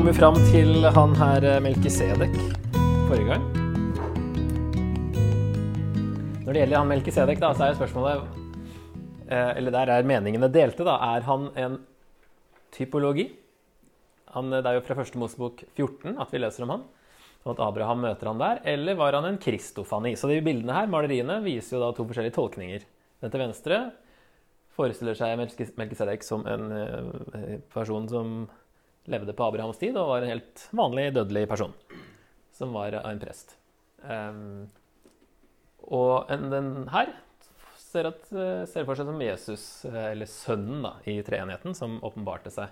Eh, kom jo fram til han her eh, Melkisedek forrige gang. Når det gjelder han Melkisedek, da, så er spørsmålet eh, Eller der er meningene delte, da. Er han en typologi? Han, det er jo fra første Mosebok 14 at vi leser om han. Og at Abraham møter han der. Eller var han en kristofani? Så de bildene her, maleriene, viser jo da to forskjellige tolkninger. Den til venstre forestiller seg Melkisedek som en person som levde på Abrahams tid og var en helt vanlig dødelig person. Som var en prest. Um, og den her ser, at, ser, for seg som Jesus, eller sønnen da, i treenigheten, som åpenbarte seg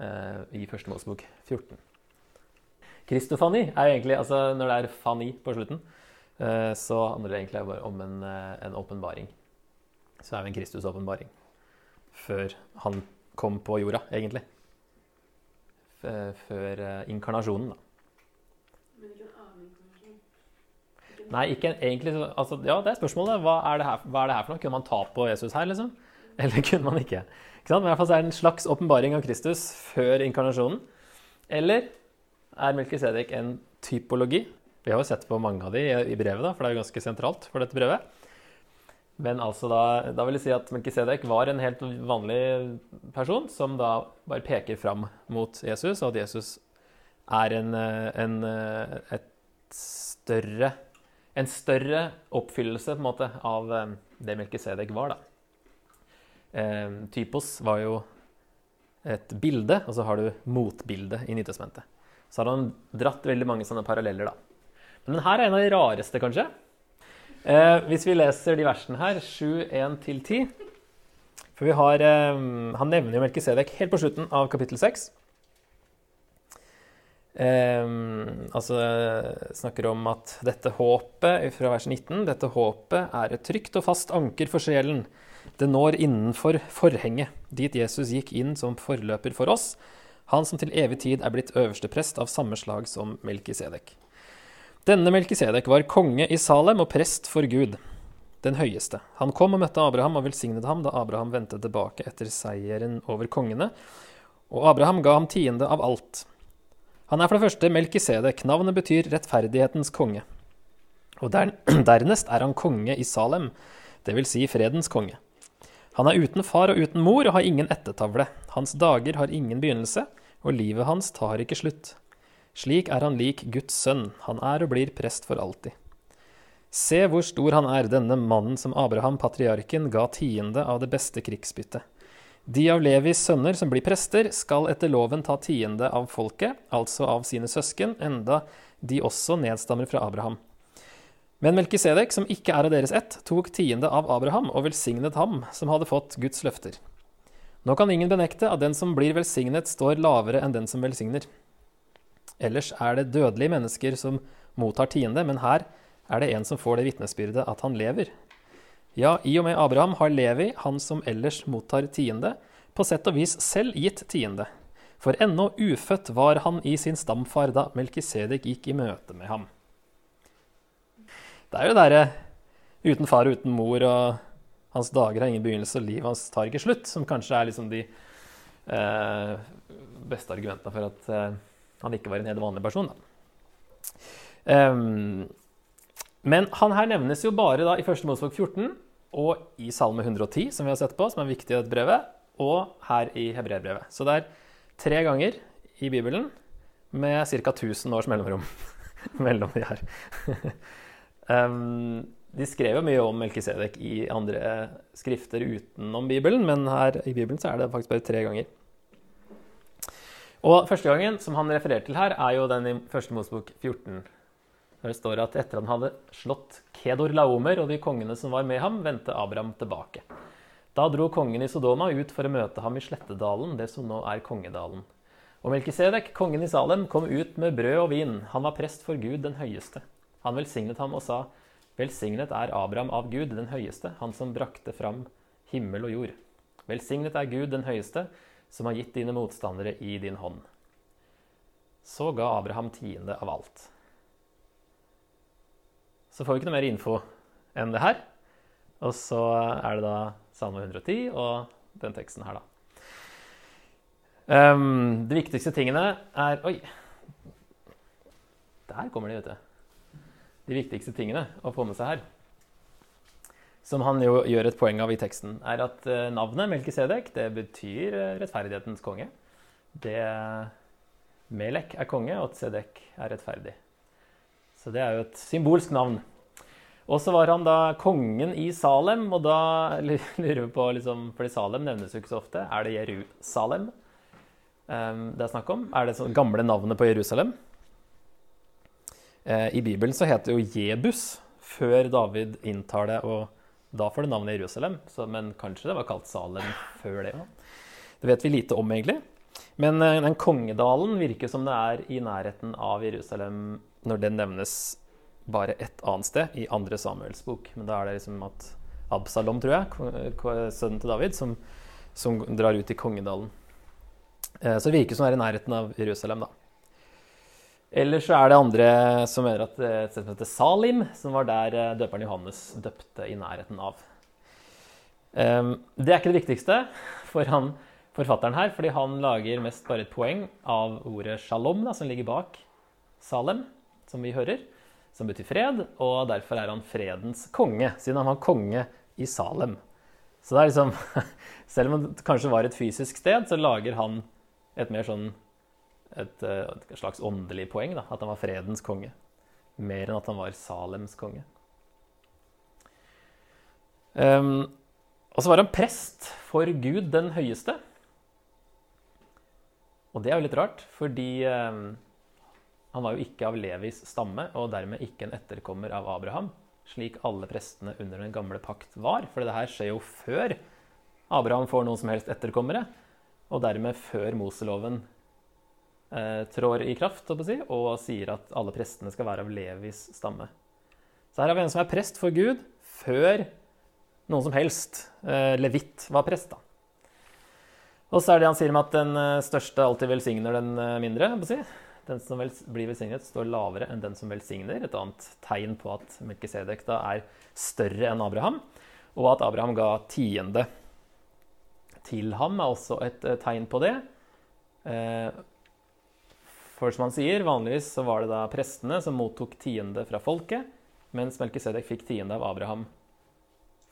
uh, i første Mosebok 14. Kristofani er jo egentlig, altså Når det er fani på slutten, uh, så handler det egentlig bare om en åpenbaring. Så er vi en Kristus-åpenbaring. Før han kom på jorda, egentlig før eh, inkarnasjonen. Da. Men ikke en annen inkarnasjon? Nei, ikke egentlig altså, Ja, det er spørsmålet. Hva er det, her, hva er det her for noe? Kunne man ta på Jesus her, liksom? Eller kunne man ikke? ikke sant? Men i hvert fall så er det en slags åpenbaring av Kristus før inkarnasjonen. Eller er Melkisedek en typologi? Vi har jo sett på mange av de i brevet, da, for det er jo ganske sentralt for dette brevet. Men altså da, da, vil jeg si at Melkisedek var en helt vanlig person som da bare peker fram mot Jesus, og at Jesus er en, en, større, en større oppfyllelse på en måte av eh, det Melkisedek var. da. Eh, typos var jo et bilde, og så har du motbildet i Nytestamentet. Så har han dratt veldig mange sånne paralleller. da. Men denne er en av de rareste, kanskje. Eh, hvis vi leser de versene her, 7, 1-10 For vi har eh, Han nevner jo Melkisedek helt på slutten av kapittel 6. Eh, altså snakker om at dette håpet fra vers 19 dette håpet er et trygt og fast anker for sjelen. Det når innenfor forhenget, dit Jesus gikk inn som forløper for oss, han som til evig tid er blitt øverste prest av samme slag som Melkisedek. Denne Melkisedek var konge i Salem og prest for Gud, den høyeste. Han kom og møtte Abraham og velsignet ham da Abraham vendte tilbake etter seieren over kongene, og Abraham ga ham tiende av alt. Han er for det første Melkisedek, navnet betyr rettferdighetens konge. Og der, dernest er han konge i Salem, vil si fredens konge. Han er uten far og uten mor og har ingen ettertavle. Hans dager har ingen begynnelse, og livet hans tar ikke slutt. Slik er han lik Guds sønn, han er og blir prest for alltid. Se hvor stor han er, denne mannen som Abraham, patriarken, ga tiende av det beste krigsbyttet. De av Levis sønner som blir prester, skal etter loven ta tiende av folket, altså av sine søsken, enda de også nedstammer fra Abraham. Men Melkisedek, som ikke er av deres ett, tok tiende av Abraham og velsignet ham, som hadde fått Guds løfter. Nå kan ingen benekte at den som blir velsignet, står lavere enn den som velsigner. Ellers er det dødelige mennesker som mottar tiende, men her er det en som får det vitnesbyrdet at han lever. Ja, i og med Abraham har Levi, han som ellers mottar tiende, på sett og vis selv gitt tiende. For ennå ufødt var han i sin stamfar da Melkisedek gikk i møte med ham. Det er jo det derre uten far og uten mor, og hans dager har ingen begynnelse, og livet hans tar ikke slutt, som kanskje er liksom de eh, beste argumentene for at eh, han ikke var en helt vanlig person. Um, men han her nevnes jo bare da i 1. Mosebok 14 og i Salme 110, som vi har sett på, som er viktig i dette brevet, og her i Hebreerbrevet. Så det er tre ganger i Bibelen med ca. 1000 års mellomrom mellom de her. um, de skrev jo mye om Melkisedek i andre skrifter utenom Bibelen, men her i Bibelen så er det faktisk bare tre ganger. Og første gangen som han refererer til her, er jo den i første Mosebok 14. Der det står at etter han hadde slått Kedor Laomer og de kongene som var med ham, vendte Abraham tilbake. Da dro kongen i Sodoma ut for å møte ham i Slettedalen, det som nå er Kongedalen. Og Melkisedek, kongen i Salem, kom ut med brød og vin. Han var prest for Gud den høyeste. Han velsignet ham og sa, Velsignet er Abraham av Gud den høyeste, han som brakte fram himmel og jord. Velsignet er Gud den høyeste, som har gitt dine motstandere i din hånd. Så ga Abraham tiende av alt. Så får vi ikke noe mer info enn det her. Og så er det da Salme 110 og den teksten her, da. Um, de viktigste tingene er Oi! Der kommer de, vet du. De viktigste tingene å få med seg her, som han jo gjør et poeng av i teksten, er at eh, navnet Melkisedek det betyr eh, rettferdighetens konge. Det Melek er konge, og at er rettferdig. Så det er jo et symbolsk navn. Og så var han da kongen i Salem, og da lurer vi på liksom, Fordi Salem nevnes jo ikke så ofte. Er det Jerusalem um, det er snakk om? Er det sånn gamle navnet på Jerusalem? Uh, I Bibelen så heter det jo Jebus før David inntar det, og da får det navnet Jerusalem. Så, men kanskje det var kalt Salem før det òg. Det vet vi lite om, egentlig. Men uh, den kongedalen virker som det er i nærheten av Jerusalem når den nevnes bare ett annet sted, i andre Samuels bok. Men da er det liksom at Absalom, tror jeg, sønnen til David, som, som drar ut i kongedalen. Eh, så det virker som det er i nærheten av Jerusalem, da. Ellers så er det andre som mener at et sted som heter Salim, som var der eh, døperen Johannes døpte i nærheten av. Ehm, det er ikke det viktigste for han, forfatteren her, fordi han lager mest bare et poeng av ordet shalom, da, som ligger bak Salem, som vi hører som betyr fred, og derfor er han fredens konge, siden han var konge i Salem. Så det er liksom Selv om det kanskje var et fysisk sted, så lager han et mer sånn et, eh, et slags åndelig poeng, da, at han var fredens konge. Mer enn at han var Salems konge. Um, og så var han prest for Gud den høyeste. Og det er jo litt rart, fordi um, han var jo ikke av Levis stamme, og dermed ikke en etterkommer av Abraham, slik alle prestene under den gamle pakt var. For det her skjer jo før Abraham får noen som helst etterkommere, og dermed før Moseloven trår i kraft si, og sier at alle prestene skal være av Levis stamme. Så her har vi en som er prest for Gud før noen som helst eh, levitt var prest. da. Og så er det han sier om at den eh, største alltid velsigner den eh, mindre. Si. Den som blir velsignet, står lavere enn den som velsigner. Et annet tegn på at Melkisedek da er større enn Abraham. Og at Abraham ga tiende til ham, er også et eh, tegn på det. For som han sier, vanligvis så var det da prestene som mottok tiende fra folket, mens Melkisedek fikk tiende av Abraham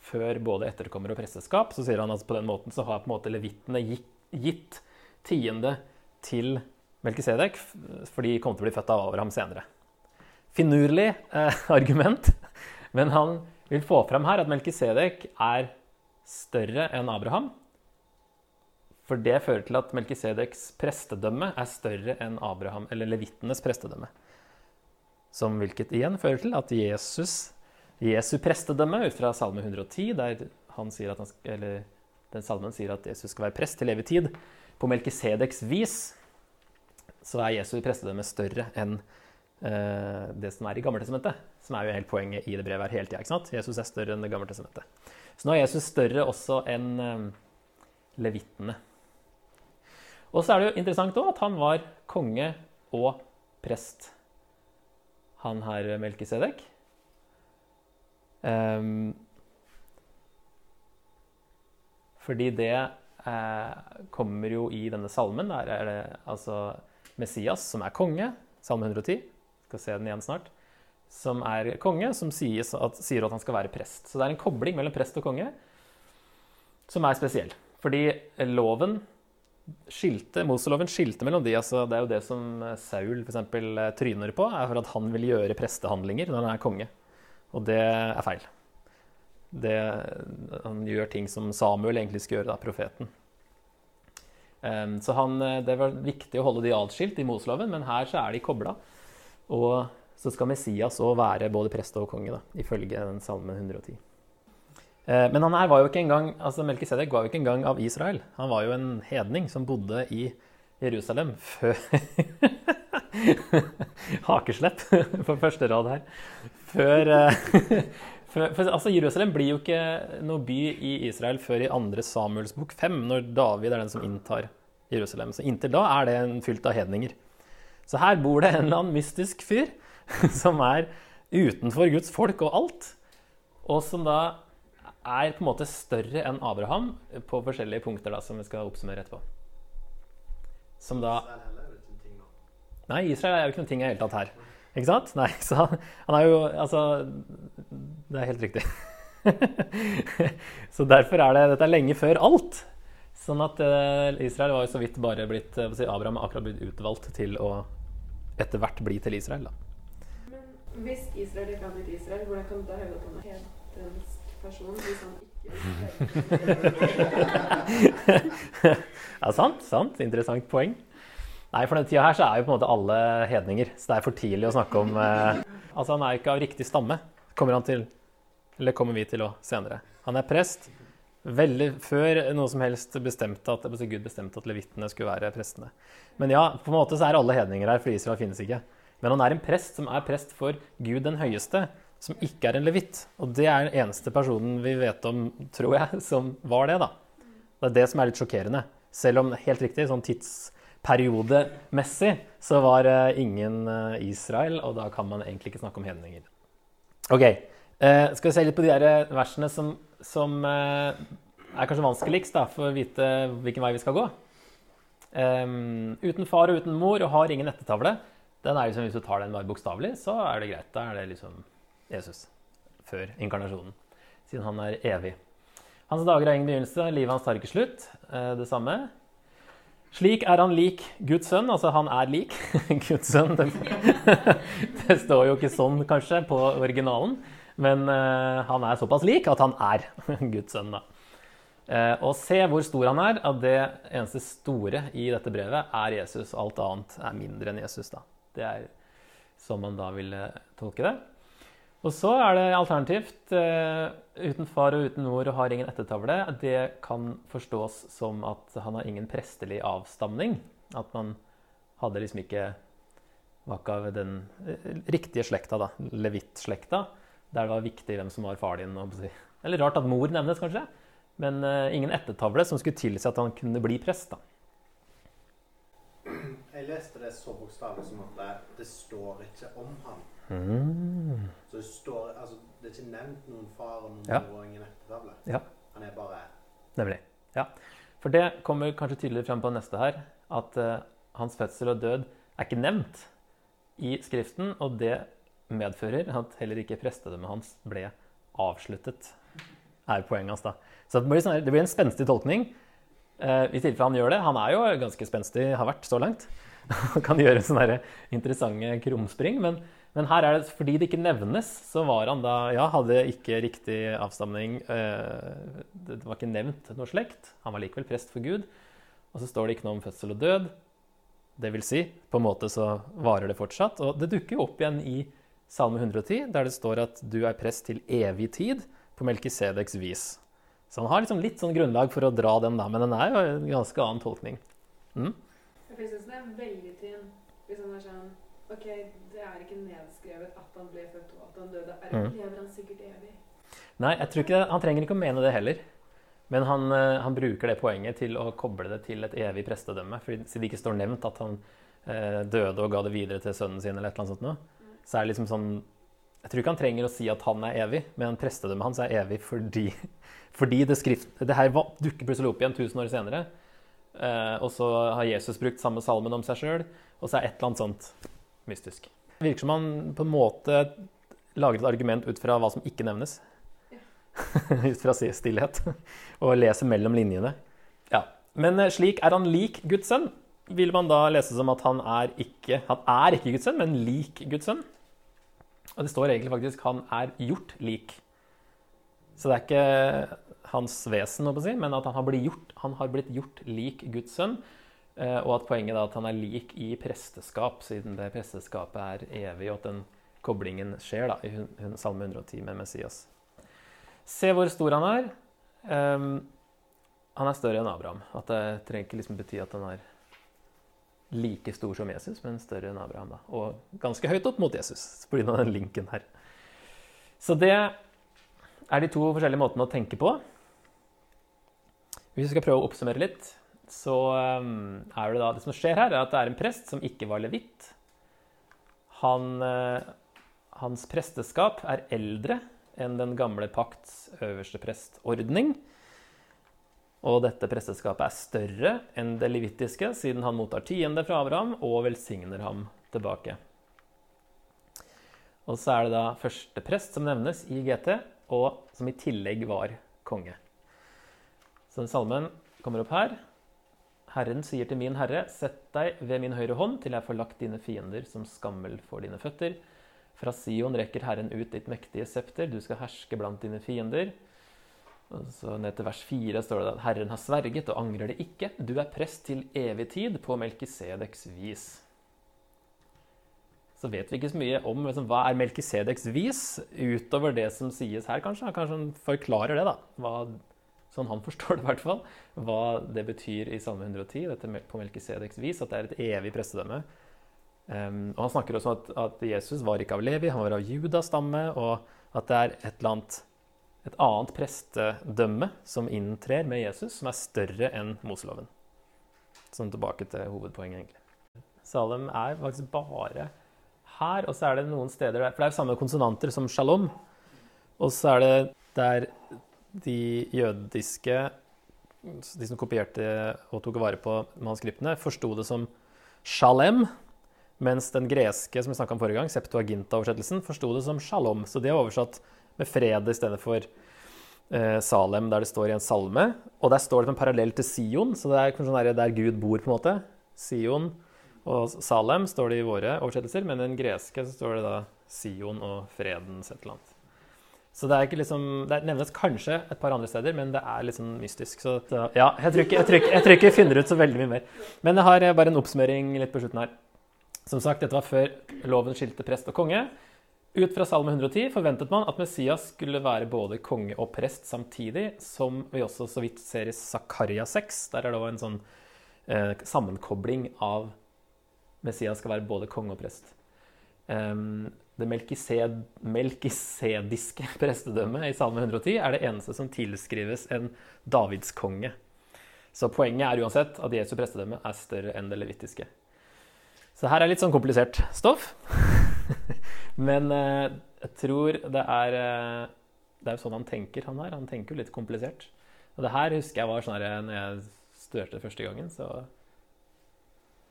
før både etterkommer og presteskap. Så sier han at på den måten så har på en måte levittene gitt tiende til Melkisedek, for de kom til å bli født av Abraham senere. Finurlig eh, argument, men han vil få fram her at Melkisedek er større enn Abraham. For det fører til at Melkisedeks prestedømme er større enn Abraham, eller levittenes prestedømme. Som hvilket igjen fører til at Jesus, Jesu prestedømme ut fra Salme 110, der han sier at han, eller den salmen sier at Jesus skal være prest til evig tid, på Melkisedeks vis, så er Jesu prestedømme større enn eh, det som er i Gammeltestamentet. Som er jo helt poenget i det brevet her hele tida. ikke sant? Jesus er større enn det Gammeltestamentet. Så nå er Jesus større også enn eh, levittene. Og så er det jo interessant òg at han var konge og prest, han her Melkisedek. Um, fordi det eh, kommer jo i denne salmen. Der er det altså Messias, som er konge, Salme 110, skal se den igjen snart, som er konge, som at, sier at han skal være prest. Så det er en kobling mellom prest og konge som er spesiell. Fordi loven skilte, Moseloven skilte mellom de. altså Det er jo det som Saul for eksempel, tryner på, er for at han vil gjøre prestehandlinger når han er konge. Og det er feil. Det, han gjør ting som Samuel egentlig skal gjøre, da, profeten. Um, så han, eh, det var viktig å holde de atskilt i Moseloven, men her så er de kobla. Og så skal Messias òg være både prest og konge, da, ifølge den salmen 110. Uh, men han her var jo ikke engang, altså Melkisedek var jo ikke engang av Israel. Han var jo en hedning som bodde i Jerusalem før Hakeslepp på første rad her. Før, for, for, altså, Jerusalem blir jo ikke noe by i Israel før i andre Samuels bok 5, når David er den som inntar Jerusalem. Så inntil da er det fylt av hedninger. Så her bor det en eller annen mystisk fyr som er utenfor Guds folk og alt, og som da er på en måte større enn Abraham på forskjellige punkter da, som vi skal oppsummere etterpå. som da. Nei, Israel er jo ikke noen ting i det hele tatt her. Ikke sant? Nei, så han, er jo Altså, det er helt riktig. så derfor er det Dette er lenge før alt. Sånn at eh, Israel var jo så vidt bare blitt eh, si, Abraham er akkurat blitt utvalgt til å etter hvert bli til Israel, da. Men hvis Israel ikke har blitt Israel, hvordan kan du da hevde at han er hedensk person hvis han ikke Ja, sant, sant. Interessant poeng. Nei, for denne tida her så er jo på en måte alle hedninger, så det er for tidlig å snakke om eh, Altså, han er jo ikke av riktig stamme, kommer han til Eller kommer vi til å senere. Han er prest veldig før noe som helst bestemte at altså Gud bestemte at levittene skulle være prestene. Men ja, på en måte så er alle hedninger her, for Israel finnes ikke. Men han er en prest som er prest for Gud den høyeste, som ikke er en levitt. Og det er den eneste personen vi vet om, tror jeg, som var det, da. Det er det som er litt sjokkerende. Selv om helt riktig, sånn tidsperiodemessig, så var uh, ingen uh, Israel, og da kan man egentlig ikke snakke om hedninger. Ok, uh, skal vi se litt på de der versene som, som er kanskje vanskeligst da, for å vite hvilken vei vi skal gå. Um, uten far og uten mor og har ingen ettertavle. Den er liksom, Hvis du tar den bare bokstavelig, så er det greit. Da er det liksom Jesus før inkarnasjonen, siden han er evig. Hans dager har ingen begynnelse, livet hans tar ikke slutt. Eh, det samme. Slik er han lik Guds sønn. Altså, han er lik Guds sønn. Det, det står jo ikke sånn, kanskje, på originalen. Men uh, han er såpass lik at han er Guds sønn, da. Uh, og se hvor stor han er. At det eneste store i dette brevet er Jesus. Alt annet er mindre enn Jesus, da. Det er som man da ville tolke det. Og så er det alternativt eh, uten far og uten mor og har ingen ettertavle. Det kan forstås som at han har ingen prestelig avstamning. At man hadde liksom ikke var av den eh, riktige slekta, da. Levitt-slekta. Der det var viktig hvem som var far din. Eller rart at mor nevnes, kanskje. Men eh, ingen ettertavle som skulle tilsi at han kunne bli prest. da. Jeg leste det så bokstavelig som at det, det står ikke om han. Mm. Så det står altså, Det er ikke nevnt noen far og noen Ja. mor og ingen ettertavle. Ja. Han er bare Nemlig. Ja. For det kommer kanskje tydeligere frem på neste her, at uh, hans fødsel og død er ikke nevnt i Skriften, og det medfører at heller ikke prestedømmet hans ble avsluttet, er poenget hans da. Så det blir, sånn, det blir en spenstig tolkning, Uh, i tilfelle han gjør det. Han er jo ganske spenstig, har vært så langt. Han kan gjøre sånne interessante krumspring, men, men her er det, fordi det ikke nevnes, så var han da, ja, hadde ikke riktig avstamning, eh, det var ikke nevnt noe slekt, han var likevel prest for Gud, og så står det ikke noe om fødsel og død, det vil si, på en måte så varer det fortsatt, og det dukker jo opp igjen i Salme 110, der det står at du er prest til evig tid på Melkisedeks vis. Så han har liksom litt sånn grunnlag for å dra den da, men den er jo en ganske annen tolkning. Mm? Jeg synes det er veldig tynn hvis han er sånn Ok, det er ikke nedskrevet at han ble født og at han døde. Er, Mm. Lever han sikkert evig? Nei, jeg tror ikke det, han trenger ikke å mene det heller. Men han, eh, han bruker det poenget til å koble det til et evig prestedømme. For siden det ikke står nevnt at han eh, døde og ga det videre til sønnen sin, eller et eller annet sånt noe, så er det liksom sånn Jeg tror ikke han trenger å si at han er evig, men prestedømmet hans er evig fordi, fordi det, skrift, det her dukker plutselig opp igjen 1000 år senere. Eh, og så har Jesus brukt samme salmen om seg sjøl, og så er et eller annet sånt mystisk. Det virker som han på en måte lager et argument ut fra hva som ikke nevnes. ut fra stillhet. Og leser mellom linjene. Ja. Men eh, slik er han lik Guds sønn. Vil man da lese som at han er ikke Han er ikke Guds sønn, men lik Guds sønn? Og det står egentlig faktisk 'han er gjort lik'. Så det er ikke hans vesen, men at han har, blitt gjort, han har blitt gjort lik Guds sønn. Eh, Og at poenget da at han er lik i presteskap, siden det presteskapet er evig, og at den koblingen skjer da i Salme 110 med Messias. Se hvor stor han er. Um, han er større enn Abraham. At det trenger ikke liksom bety at han er like stor som Jesus, men større enn Abraham. da. Og ganske høyt opp mot Jesus, pga. den linken her. Så det er de to forskjellige måtene å tenke på. Hvis vi skal prøve å oppsummere litt, så ehm, er det da det som skjer her, er at det er en prest som ikke var levitt. Han, eh, hans presteskap er eldre enn den gamle pakts øverste prestordning. Og dette presteskapet er større enn det levittiske, siden han mottar tiende fra Abraham og velsigner ham tilbake. Og så er det da første prest som nevnes i GT, og som i tillegg var konge. Så den salmen kommer opp her. Herren sier til min herre, sett deg ved min høyre hånd til jeg får lagt dine fiender som skammel for dine føtter. Fra Sion rekker Herren ut ditt mektige septer, du skal herske blant dine fiender. Og så ned til vers 4 står det at Herren har sverget og angrer det ikke. Du er prest til evig tid på Melkisedeks vis. Så vet vi ikke så mye om liksom, hva er Melkisedeks vis, utover det som sies her, kanskje. Kanskje han forklarer det, da. Hva, sånn han forstår det, i hvert fall. Hva det betyr i Salme 110, dette på Melkisedeks vis, at det er et evig prestedømme. Um, og Han snakker også om at, at, Jesus var ikke av Levi, han var av Judas stamme, og at det er et, annet, et annet prestedømme som inntrer med Jesus, som er større enn Moseloven. Sånn tilbake til hovedpoenget, egentlig. Salem er faktisk bare her, og så er det noen steder der For det er samme konsonanter som shalom. Og så er det der de jødiske De som kopierte og tok vare på manuskriptene, forsto det som shalem. Mens den greske som vi om forrige gang, Septuaginta-oversettelsen, forsto det som shalom. Så de er oversatt med fred i stedet for eh, Salem, der det står i en salme. Og der står det en parallell til Sion, så det er sånn der, der Gud bor, på en måte. Sion og Salem står det i våre oversettelser, men i den greske så står det da Sion og fredens et eller annet. Så det liksom, det nevnes kanskje et par andre steder, men det er sånn mystisk. Så ja, jeg tror, ikke, jeg, tror ikke, jeg tror ikke jeg finner ut så veldig mye mer. Men jeg har bare en oppsummering litt på slutten her. Som sagt, dette var før loven skilte prest og konge. Ut fra Salme 110 forventet man at Messias skulle være både konge og prest samtidig, som vi også så vidt ser i Zakaria 6. Der er det en sånn eh, sammenkobling av Messias skal være både konge og prest. Um, det melkised, melkisediske prestedømmet i Salme 110 er det eneste som tilskrives en davidskonge. Så poenget er uansett at Jesu prestedømme er større enn det levittiske. Så her er litt sånn komplisert stoff. Men uh, jeg tror det er uh, Det er jo sånn han tenker, han her. Han tenker jo litt komplisert. Og det her husker jeg var sånn her når jeg studerte første gangen, så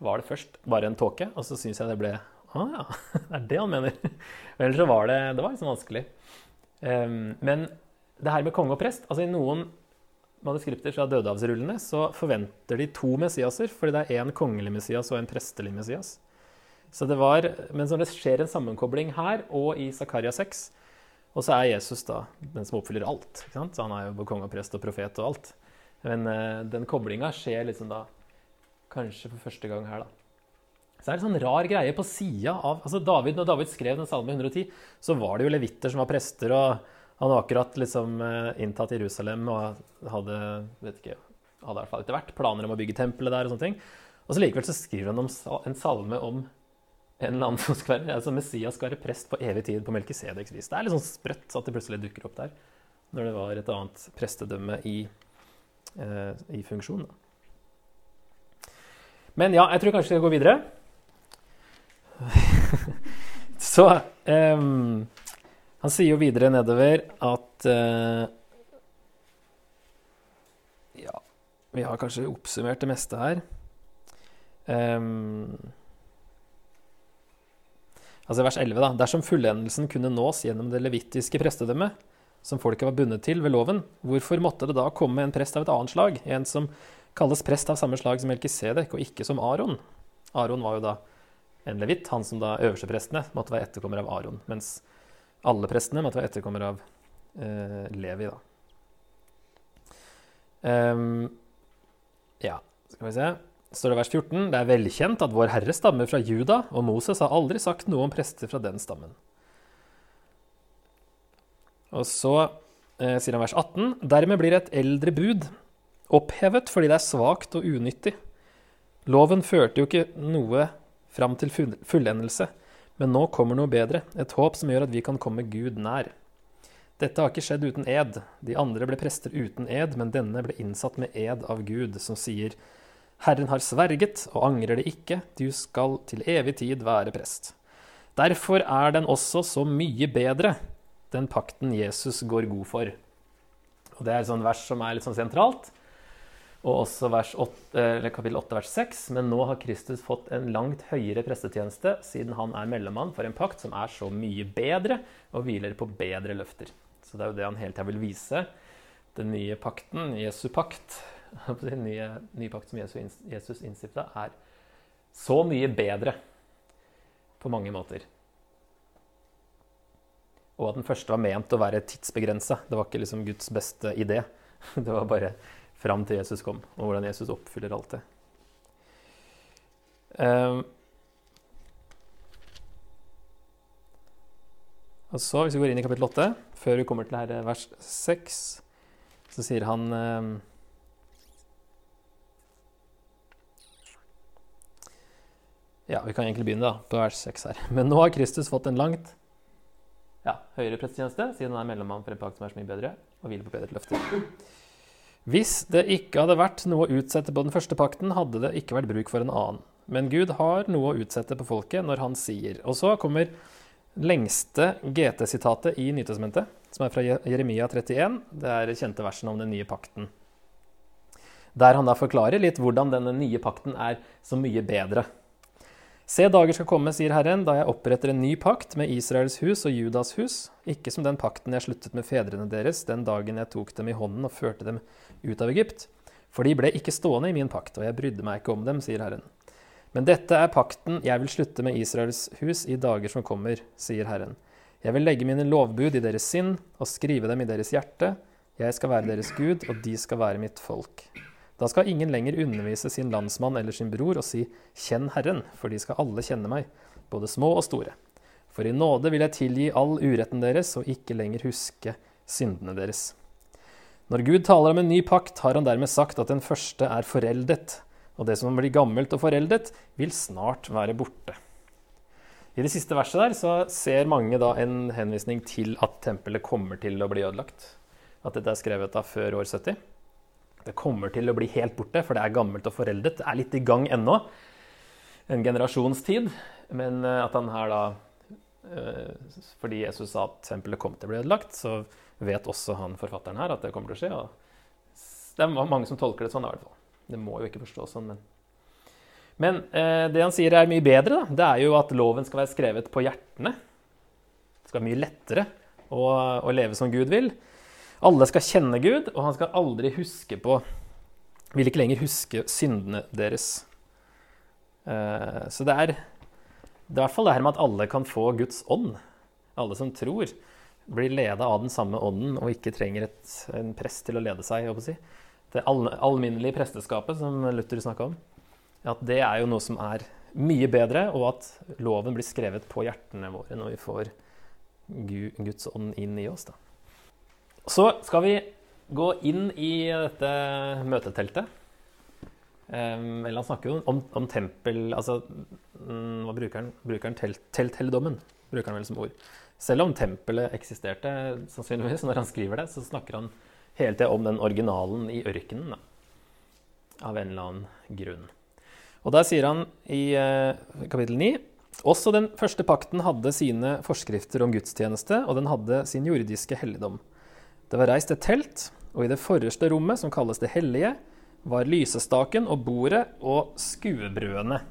var det først bare en tåke, og så syns jeg det ble ah, ja, det er det han mener. Ellers så var det Det var liksom vanskelig. Um, men det her med konge og prest altså I noen manuskripter fra dødehavsrullene så forventer de to Messiaser, fordi det er én kongelig Messias og en prestelig Messias. Så det var, Men når det skjer en sammenkobling her og i Zakaria 6, og så er Jesus da den som oppfyller alt. ikke sant? Så Han er jo konge og prest og profet og alt. Men uh, den koblinga skjer liksom da Kanskje for første gang her, da. Så er det en sånn rar greie på sida av altså David, Når David skrev den salmen 110, så var det jo levitter som var prester, og han var akkurat liksom eh, inntatt Jerusalem og hadde vet ikke, hadde i hvert fall etter hvert planer om å bygge tempelet der. Og sånne ting. Og så likevel så skriver han om, en salme om en eller annen som skal være, altså Messias skal være prest på evig tid på Melkisedeks vis. Det er litt sånn sprøtt at det plutselig dukker opp der, når det var et annet prestedømme i, eh, i funksjon. Men ja, jeg tror kanskje vi skal gå videre. Så um, Han sier jo videre nedover at uh, Ja, vi har kanskje oppsummert det meste her. Um, altså vers 11, da. Dersom fullendelsen kunne nås gjennom det levittiske prestedømmet, som folket var bundet til ved loven, hvorfor måtte det da komme en prest av et annet slag, en som kalles prest av samme slag som Melkisedek, og ikke som Aron. Aron var jo da en levitt, han som da øversteprestene måtte være etterkommer av Aron, mens alle prestene måtte være etterkommer av eh, Levi, da. Um, ja, skal vi se. Står det vers 14. Det er velkjent at vår Herre stammer fra Juda, og Moses har aldri sagt noe om prester fra den stammen. Og så eh, sier han vers 18.: Dermed blir et eldre bud opphevet fordi det er svakt og unyttig. Loven førte jo ikke noe fram til fullendelse, men nå kommer noe bedre, et håp som gjør at vi kan komme Gud nær. Dette har ikke skjedd uten ed. De andre ble prester uten ed, men denne ble innsatt med ed av Gud, som sier, Herren har sverget og angrer det ikke, du skal til evig tid være prest. Derfor er den også så mye bedre, den pakten Jesus går god for. Og Det er et sånt vers som er litt sånn sentralt. Og også vers 8, eller kapittel 8, vers 6. Men nå har Kristus fått en langt høyere prestetjeneste, siden han er mellommann for en pakt som er så mye bedre og hviler på bedre løfter. Så det er jo det han hele tida vil vise. Den nye pakten, Jesu pakt, den nye, nye pakt som Jesus, Jesus innstifta, er så mye bedre på mange måter. Og at den første var ment å være tidsbegrensa. Det var ikke liksom Guds beste idé. Det var bare fram til Jesus kom, og hvordan Jesus oppfyller alt det. Og så, Hvis vi går inn i kapittel 8, før vi kommer til her vers 6, så sier han um, Ja, vi kan egentlig begynne da, på vers 6 her. Men nå har Kristus fått en langt ja, høyere prestetjeneste, siden han er mellommann for en pakt som er så mye bedre, og hviler på bedre løfter. Hvis det ikke hadde vært noe å utsette på den første pakten, hadde det ikke vært bruk for en annen. Men Gud har noe å utsette på folket når han sier. Og så kommer lengste GT-sitatet i Nytestamentet, som er fra Jeremia 31. Det er kjente versen om den nye pakten. Der han da forklarer litt hvordan denne nye pakten er så mye bedre. Se, dager skal komme, sier Herren, da jeg oppretter en ny pakt med Israels hus og Judas hus, ikke som den pakten jeg sluttet med fedrene deres den dagen jeg tok dem i hånden og førte dem ut av Egypt. For de ble ikke stående i min pakt, og jeg brydde meg ikke om dem, sier Herren. Men dette er pakten jeg vil slutte med Israels hus i dager som kommer, sier Herren. Jeg vil legge mine lovbud i deres sinn og skrive dem i deres hjerte. Jeg skal være deres Gud, og de skal være mitt folk. Da skal ingen lenger undervise sin landsmann eller sin bror og si 'Kjenn Herren', for de skal alle kjenne meg, både små og store. For i nåde vil jeg tilgi all uretten deres og ikke lenger huske syndene deres. Når Gud taler om en ny pakt, har han dermed sagt at den første er foreldet, og det som blir gammelt og foreldet, vil snart være borte. I det siste verset der så ser mange da en henvisning til at tempelet kommer til å bli ødelagt. At dette er skrevet da før år 70. Det kommer til å bli helt borte, for det er gammelt og foreldet. Det er litt i gang ennå. En generasjonstid. Men eh, at han her da eh, Fordi Jesus sa at tempelet kom til å bli ødelagt, så vet også han forfatteren her at det kommer til å skje. Og det er mange som tolker det sånn, i hvert fall. Det må jo ikke forstås sånn, men Men eh, det han sier er mye bedre, da, det er jo at loven skal være skrevet på hjertene. Det skal være mye lettere å, å leve som Gud vil. Alle skal kjenne Gud, og han skal aldri huske på Vil ikke lenger huske syndene deres. Eh, så det er, det er i hvert fall det her med at alle kan få Guds ånd. Alle som tror, blir leda av den samme ånden og ikke trenger et, en prest til å lede seg. å si. Det all, alminnelige presteskapet som Luther snakka om, at det er jo noe som er mye bedre, og at loven blir skrevet på hjertene våre når vi får Guds ånd inn i oss. da. Så skal vi gå inn i dette møteteltet. Um, eller han snakker jo om, om tempel Altså, um, hva bruker han? Bruker han telt, telthelligdommen? Bruker han vel som ord. Selv om tempelet eksisterte, sannsynligvis, når han skriver det, så snakker han hele tida om den originalen i ørkenen. Da. Av en eller annen grunn. Og der sier han i uh, kapittel 9 også den første pakten hadde sine forskrifter om gudstjeneste, og den hadde sin jordiske helligdom. Det var reist et telt, og i det forreste rommet, som kalles Det hellige, var lysestaken og bordet og skuebrødene.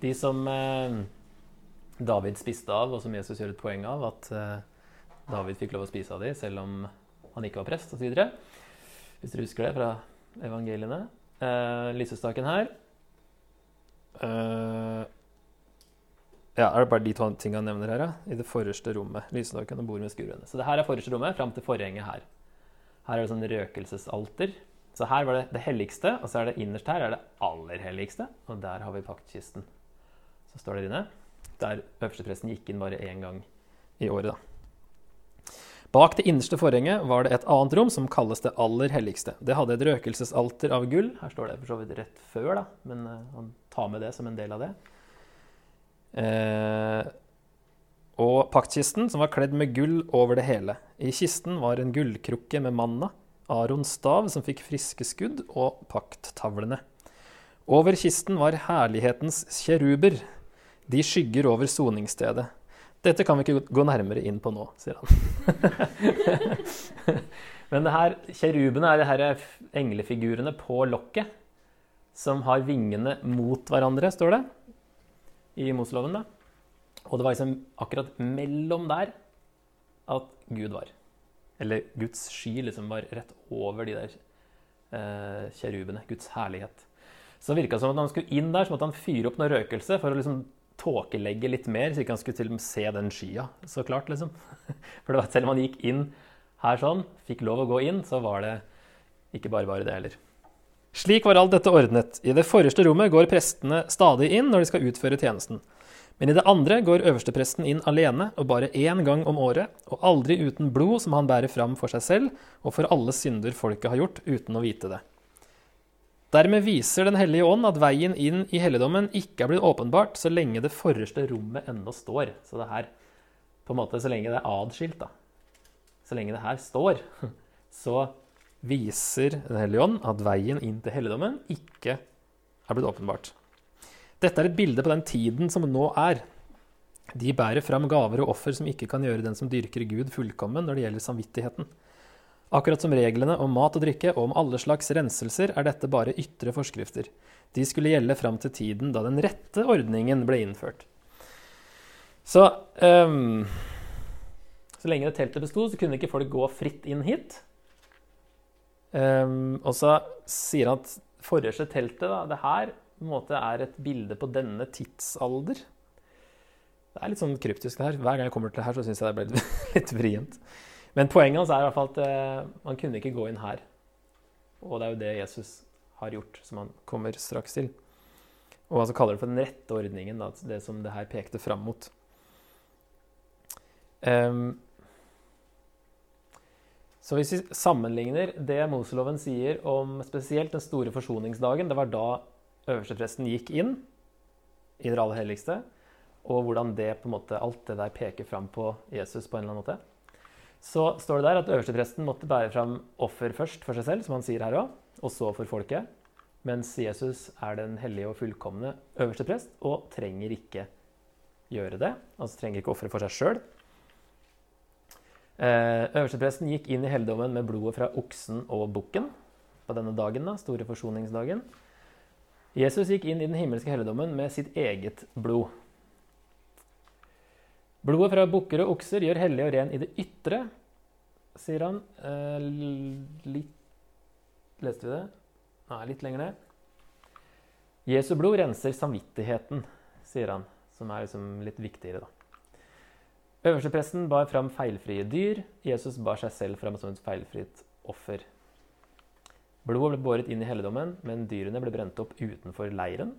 De som eh, David spiste av, og som Jesus gjør et poeng av, at eh, David fikk lov å spise av de, selv om han ikke var prest, osv. Hvis dere husker det fra evangeliene. Eh, lysestaken her. Eh, ja, er det bare de to tingene han nevner her, ja? I det forreste rommet. Lysestaken og bordet med skuebrødene. Så det her er forreste rommet fram til forhenget her. Her er det sånn røkelsesalter. Så her var det det helligste, og så er det innerst her er det aller helligste. Og der har vi paktkisten. Så står det inne. Der øverstepresten gikk inn bare én gang i året, da. Bak det innerste forhenget var det et annet rom som kalles det aller helligste. Det hadde et røkelsesalter av gull. Her står det for så vidt rett før, da, men han tar med det som en del av det. Uh, og paktkisten, som var kledd med gull over det hele. I kisten var en gullkrukke med manna, Arons stav, som fikk friske skudd, og pakttavlene. Over kisten var herlighetens kjeruber. De skygger over soningsstedet. Dette kan vi ikke gå nærmere inn på nå, sier han. Men det her, kjerubene er de her englefigurene på lokket som har vingene mot hverandre, står det i Moseloven. da. Og det var liksom akkurat mellom der at Gud var. Eller Guds sky liksom var rett over de der eh, kjerubene. Guds herlighet. Så det virka som at når han skulle inn der, så måtte han fyre opp noe røkelse for å liksom tåkelegge litt mer, så ikke han skulle til og med se den skya. Så klart, liksom. For det var, at selv om han gikk inn her sånn, fikk lov å gå inn, så var det ikke bare bare det heller. Slik var alt dette ordnet. I det forreste rommet går prestene stadig inn når de skal utføre tjenesten. Men i det andre går øverstepresten inn alene og bare én gang om året, og aldri uten blod som han bærer fram for seg selv og for alle synder folket har gjort, uten å vite det. Dermed viser Den hellige ånd at veien inn i helligdommen ikke er blitt åpenbart så lenge det forreste rommet ennå står. Så det her, på en måte, så lenge det er adskilt, da. Så lenge det her står, så viser Den hellige ånd at veien inn til helligdommen ikke er blitt åpenbart. Dette er et bilde på den tiden som nå er. De bærer fram gaver og offer som ikke kan gjøre den som dyrker Gud, fullkommen når det gjelder samvittigheten. Akkurat som reglene om mat og drikke og om alle slags renselser er dette bare ytre forskrifter. De skulle gjelde fram til tiden da den rette ordningen ble innført. Så um, Så lenge det teltet besto, så kunne ikke folk gå fritt inn hit. Um, og så sier han at forreste teltet, da, det her på en måte er et bilde på denne tidsalder. Det er litt sånn kryptisk det her. Hver gang jeg kommer til det her, så syns jeg det ble litt vrient. Men poenget hans er i hvert fall at uh, man kunne ikke gå inn her. Og det er jo det Jesus har gjort, som han kommer straks til. Og han kaller det for den rette ordningen, da, det som det her pekte fram mot. Um, så hvis vi sammenligner det Moseloven sier om spesielt den store forsoningsdagen, det var da øverstepresten gikk inn i det aller helligste, og hvordan det måte, alt det der peker fram på Jesus på en eller annen måte, så står det der at øverstepresten måtte bære fram offer først for seg selv, som han sier her òg, og så for folket. Mens Jesus er den hellige og fullkomne øverste prest og trenger ikke gjøre det. Altså trenger ikke ofre for seg sjøl. Eh, øverstepresten gikk inn i helligdommen med blodet fra oksen og bukken på denne dagen, da, store forsoningsdagen. Jesus gikk inn i den himmelske helligdommen med sitt eget blod. Blodet fra bukker og okser gjør hellig og ren i det ytre, sier han. Eh, litt Leste vi det? Nei, litt lenger ned. Jesu blod renser samvittigheten, sier han, som er liksom litt viktigere, da. Øverstepresten bar fram feilfrie dyr. Jesus bar seg selv fram som et feilfritt offer. Blodet ble båret inn i helligdommen, men dyrene ble brent opp utenfor leiren.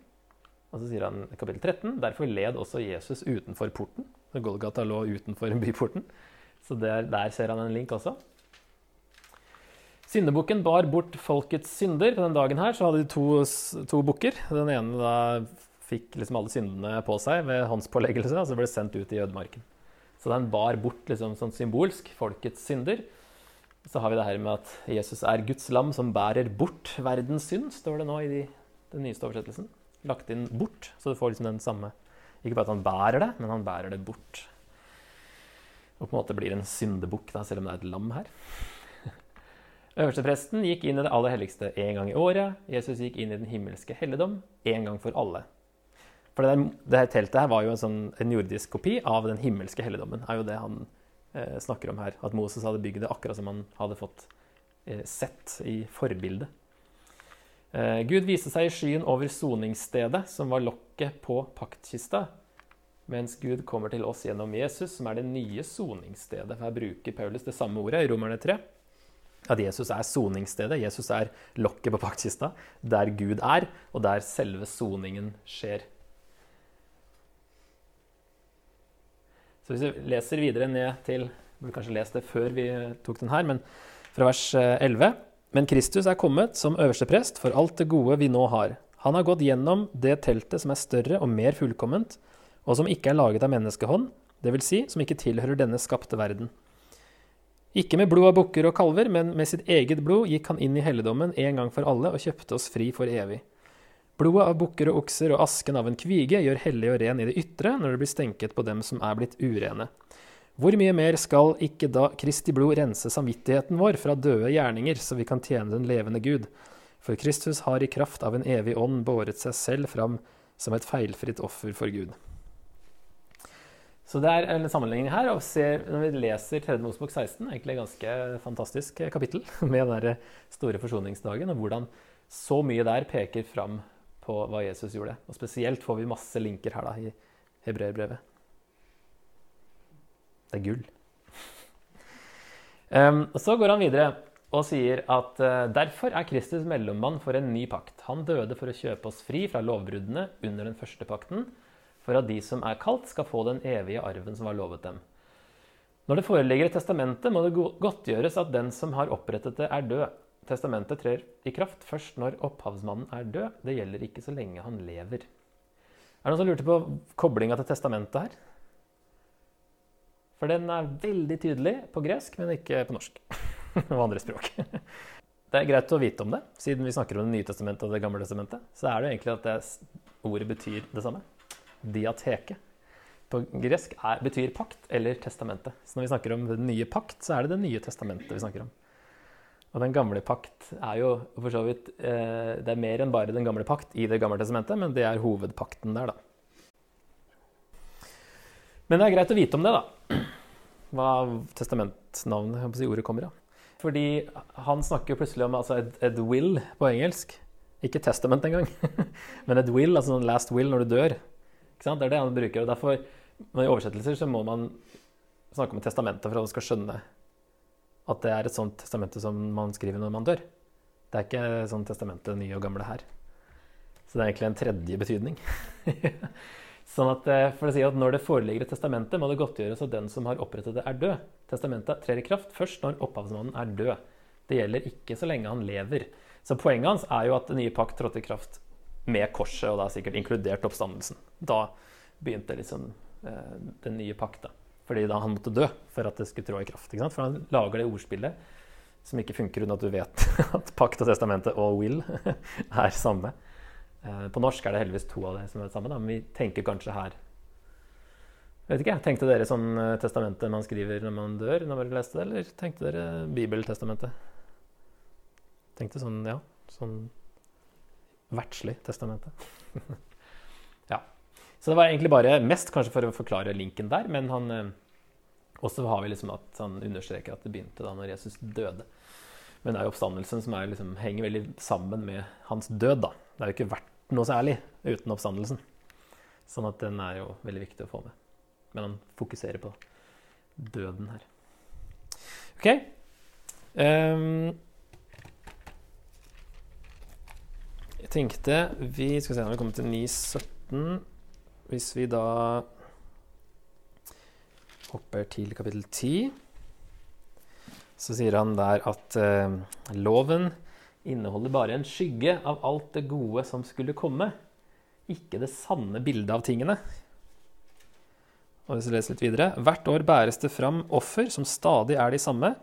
Og så sier han kapittel 13.: Derfor led også Jesus utenfor porten. Golgata lå utenfor byporten. Så der, der ser han en link også. Syndebukken bar bort folkets synder. På den dagen her så hadde de to, to bukker. Den ene da fikk liksom alle syndene på seg ved håndspåleggelse, og så ble sendt ut i ødemarken. Så den bar bort liksom sånn symbolsk folkets synder. Så har vi det her med at Jesus er Guds lam som bærer bort verdens synd, står det nå i de, den nyeste oversettelsen. Lagt inn bort, så du får liksom den samme Ikke bare at han bærer det, men han bærer det bort. Og på en måte blir en syndebukk, selv om det er et lam her. Øverstepresten gikk inn i det aller helligste én gang i året. Jesus gikk inn i den himmelske helligdom én gang for alle. For det, der, det her teltet her var jo en, sånn, en jordisk kopi av den himmelske helligdommen. er jo det han snakker om her. At Moses hadde bygd det akkurat som han hadde fått eh, sett i forbildet. Eh, Gud viste seg i skyen over soningsstedet, som var lokket på paktkista. Mens Gud kommer til oss gjennom Jesus, som er det nye soningsstedet. Her bruker Paulus det samme ordet i Romerne 3 at Jesus er soningsstedet. Jesus er lokket på paktkista, der Gud er, og der selve soningen skjer. Så Hvis vi leser videre ned til Vi burde kanskje lest det før vi tok den her, men fra vers 11. Men Kristus er kommet som øverste prest for alt det gode vi nå har. Han har gått gjennom det teltet som er større og mer fullkomment, og som ikke er laget av menneskehånd, dvs. Si, som ikke tilhører denne skapte verden. Ikke med blod av bukker og kalver, men med sitt eget blod gikk han inn i helligdommen en gang for alle og kjøpte oss fri for evig. Blodet av bukker og okser og asken av en kvige gjør hellig og ren i det ytre når det blir stenket på dem som er blitt urene. Hvor mye mer skal ikke da Kristi blod rense samvittigheten vår fra døde gjerninger, så vi kan tjene den levende Gud? For Kristus har i kraft av en evig ånd båret seg selv fram som et feilfritt offer for Gud. Så det er en sammenligning her. og ser, Når vi leser 3. Mosebok 16, egentlig et ganske fantastisk kapittel med den store forsoningsdagen, og hvordan så mye der peker fram på hva Jesus gjorde. Og spesielt får vi masse linker her da, i hebreerbrevet. Det er gull. Um, så går han videre og sier at uh, derfor er Kristus mellommann for en ny pakt. Han døde for å kjøpe oss fri fra lovbruddene under den første pakten, for at de som er kalt, skal få den evige arven som var lovet dem. Når det foreligger et testamente, må det godtgjøres at den som har opprettet det, er død. Testamentet trer i kraft først når opphavsmannen er død. Det gjelder ikke så lenge han lever. Er det noen som lurte på koblinga til testamentet her? For den er veldig tydelig på gresk, men ikke på norsk. og andre språk. Det er greit å vite om det, siden vi snakker om Det nye testamentet og Det gamle testamentet. Så er det egentlig at det ordet betyr det samme. Diateke. På gresk er, betyr pakt eller testamente. Så når vi snakker om Den nye pakt, så er det Det nye testamentet vi snakker om. Og Den gamle pakt er jo for så vidt eh, Det er mer enn bare Den gamle pakt i Det gamle testamentet, men det er hovedpakten der, da. Men det er greit å vite om det, da. Hva testamentnavnet, si, ordet kommer av. Fordi han snakker plutselig om altså et, et, will på engelsk. Ikke testament engang, men et will, altså en last will når du dør. Det er det han bruker. og derfor, I oversettelser så må man snakke om testamentet for at man skal skjønne at det er et sånt testamente som man skriver når man dør. Det er ikke sånn testamente nye og gamle her. Så det er egentlig en tredje betydning. sånn at, eh, for å si at Når det foreligger et testamente, må det godtgjøres at den som har opprettet det, er død. Testamentet trer i kraft først når opphavsmannen er død. Det gjelder ikke så lenge han lever. Så Poenget hans er jo at den nye pakt trådte i kraft med korset, og da sikkert inkludert oppstandelsen. Da begynte liksom eh, den nye pakta. Fordi da han måtte dø for at det skulle trå i kraft. For han lager det ordspillet som ikke funker uten at du vet at pakt og testamentet og will er samme. Eh, på norsk er det heldigvis to av det som er det samme, da, men vi tenker kanskje her Vet ikke, Tenkte dere sånn eh, testamentet man skriver når man dør, når dere leste det, eller tenkte dere bibeltestamentet? Tenkte sånn, ja, sånn verdslig testamentet. Så det var egentlig bare mest kanskje for å forklare linken der, men han eh, også har vi liksom at han understreker at det begynte da når Jesus døde. Men det er jo oppstandelsen som liksom, henger veldig sammen med hans død. da. Det er jo ikke verdt noe særlig uten oppstandelsen. Sånn at den er jo veldig viktig å få med. Men han fokuserer på døden her. OK. Um, jeg tenkte vi skal se når vi kommer til 9.17 Hvis vi da hopper til kapittel 10 så sier han der at eh, loven inneholder bare en skygge av alt det gode som skulle komme, ikke det sanne bildet av tingene. Og hvis vi leser litt videre, Hvert år bæres det fram offer som stadig er de samme,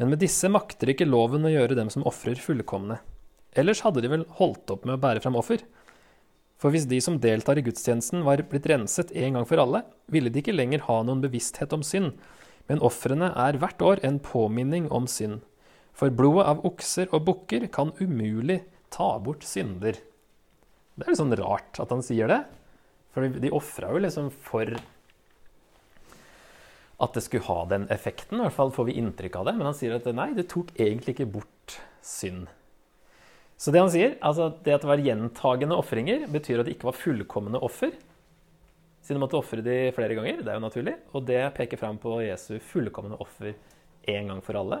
men med disse makter ikke loven å gjøre dem som ofrer, fullkomne. Ellers hadde de vel holdt opp med å bære fram offer. For hvis de som deltar i gudstjenesten, var blitt renset en gang for alle, ville de ikke lenger ha noen bevissthet om synd, men ofrene er hvert år en påminning om synd. For blodet av okser og bukker kan umulig ta bort synder. Det er litt sånn rart at han sier det. For de ofra jo liksom for at det skulle ha den effekten. I hvert fall får vi inntrykk av det. Men han sier at nei, det tok egentlig ikke bort synd. Så det han sier, altså det at det var gjentagende ofringer, betyr at det ikke var fullkomne offer. Siden de måtte ofre de flere ganger. Det er jo naturlig. Og det peker fram på Jesu fullkomne offer én gang for alle.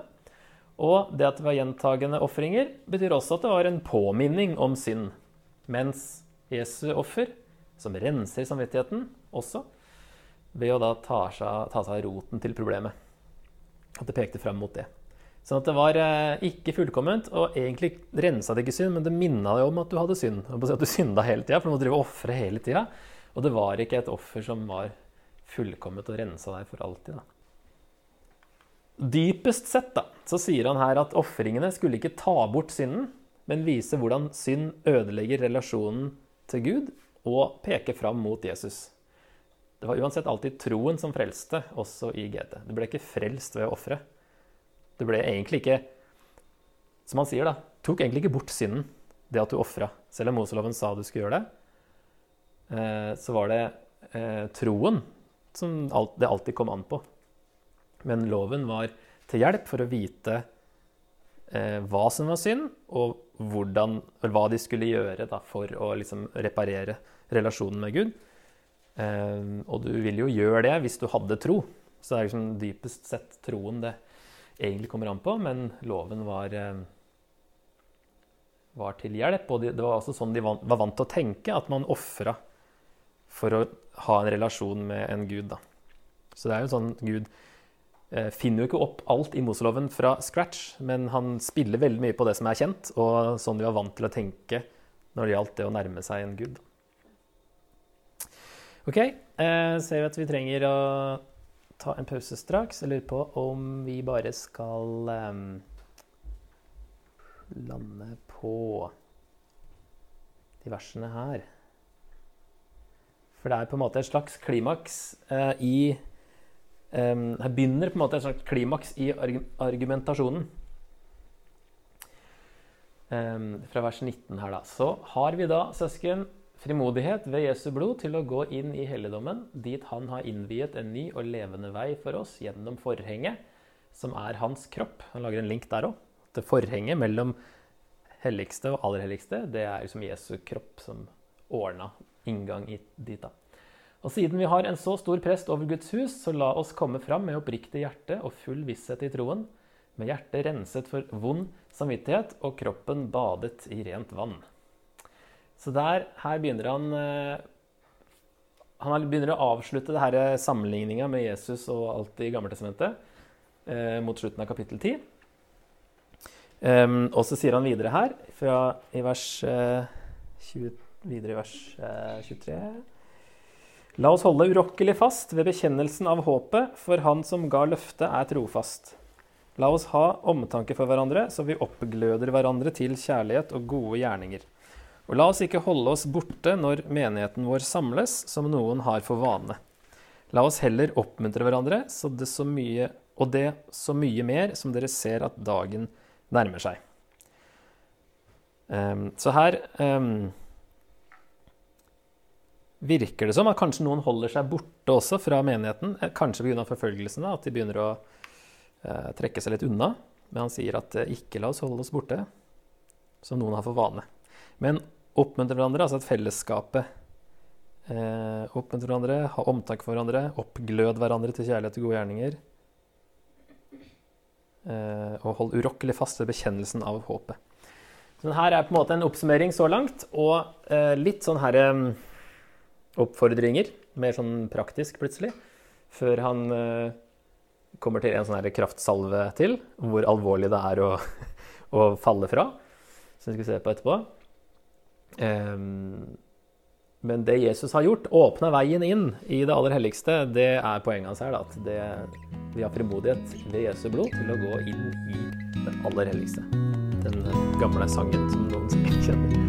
Og det at det var gjentagende ofringer, betyr også at det var en påminning om synd. Mens Jesu offer, som renser samvittigheten også, ved å da ta seg, ta seg av roten til problemet. At det pekte fram mot det. Sånn at det var eh, ikke fullkomment, og egentlig rensa det ikke synd, men det minna deg om at du hadde synd. At du synda hele tida, for du må drive og ofre hele tida. Og det var ikke et offer som var fullkomment og rensa deg for alltid. da. Dypest sett da, så sier han her at ofringene skulle ikke ta bort synden, men vise hvordan synd ødelegger relasjonen til Gud og peke fram mot Jesus. Det var uansett alltid troen som frelste, også i GT. Du ble ikke frelst ved å ofre. Du ble egentlig ikke Som han sier, da. Tok egentlig ikke bort synden, det at du ofra. Selv om Moseloven sa du skulle gjøre det, eh, så var det eh, troen som det alltid kom an på. Men loven var til hjelp for å vite eh, hva som var synd, og hvordan, hva de skulle gjøre da, for å liksom, reparere relasjonen med Gud. Og du ville jo gjøre det hvis du hadde tro. Så det er liksom dypest sett troen det egentlig kommer an på, men loven var, eh, var til hjelp. Og det var også sånn de var vant til å tenke, at man ofra for å ha en relasjon med en gud. Da. Så det er jo sånn Gud eh, finner jo ikke opp alt i Moseloven fra scratch, men han spiller veldig mye på det som er kjent, og sånn de var vant til å tenke når det gjaldt det å nærme seg en gud. OK, eh, ser vi at vi trenger å ta en pause straks. Jeg lurer på om vi bare skal um, lande på de versene her. For det er på en måte et slags klimaks eh, i um, Her begynner på en måte et slags klimaks i arg argumentasjonen. Um, fra vers 19 her, da. Så har vi da, søsken, frimodighet ved Jesu blod til å gå inn i helligdommen, dit han har innviet en ny og levende vei for oss gjennom forhenget, som er hans kropp. Han lager en link der òg. Det forhenget mellom helligste og aller helligste, det er liksom Jesu kropp som ordna inngang dit. da. Og siden vi har en så stor prest over Guds hus, så la oss komme fram med oppriktig hjerte og full visshet i troen, med hjertet renset for vond samvittighet og kroppen badet i rent vann. Så der, her begynner han eh, Han begynner å avslutte det her sammenligninga med Jesus og alt i Gammeltestamentet eh, mot slutten av kapittel 10. Um, og så sier han videre her, fra i vers eh, 20, videre i vers eh, 23 La oss holde urokkelig fast ved bekjennelsen av håpet, for Han som ga løftet, er trofast. La oss ha omtanke for hverandre, så vi oppgløder hverandre til kjærlighet og gode gjerninger. Og la oss ikke holde oss borte når menigheten vår samles, som noen har for vane. La oss heller oppmuntre hverandre, det mye, og det så mye mer som dere ser at dagen nærmer seg. Um, så her um, virker det som at kanskje noen holder seg borte også fra menigheten. eh, Kanskje pga. forfølgelsene, at de begynner å uh, trekke seg litt unna. Men han sier at uh, ikke la oss holde oss borte, som noen har for vane. Men oppmuntre hverandre, altså at fellesskapet eh, oppmuntre hverandre, ha omtanke for hverandre, oppglød hverandre til kjærlighet og gode gjerninger. og hold urokkelig fast ved bekjennelsen av håpet. Så den her er på en måte en oppsummering så langt, og litt sånn herre eh, oppfordringer, mer sånn praktisk plutselig, før han uh, kommer til en sånn her kraftsalve til, hvor alvorlig det er å, å falle fra, som vi skal se på etterpå. Um, men det Jesus har gjort, åpna veien inn i det aller helligste, det er poenget hans her. At det, vi har frimodighet ved Jesu blod til å gå inn i det aller helligste. Den gamle sangen som noen sikkert kjenner.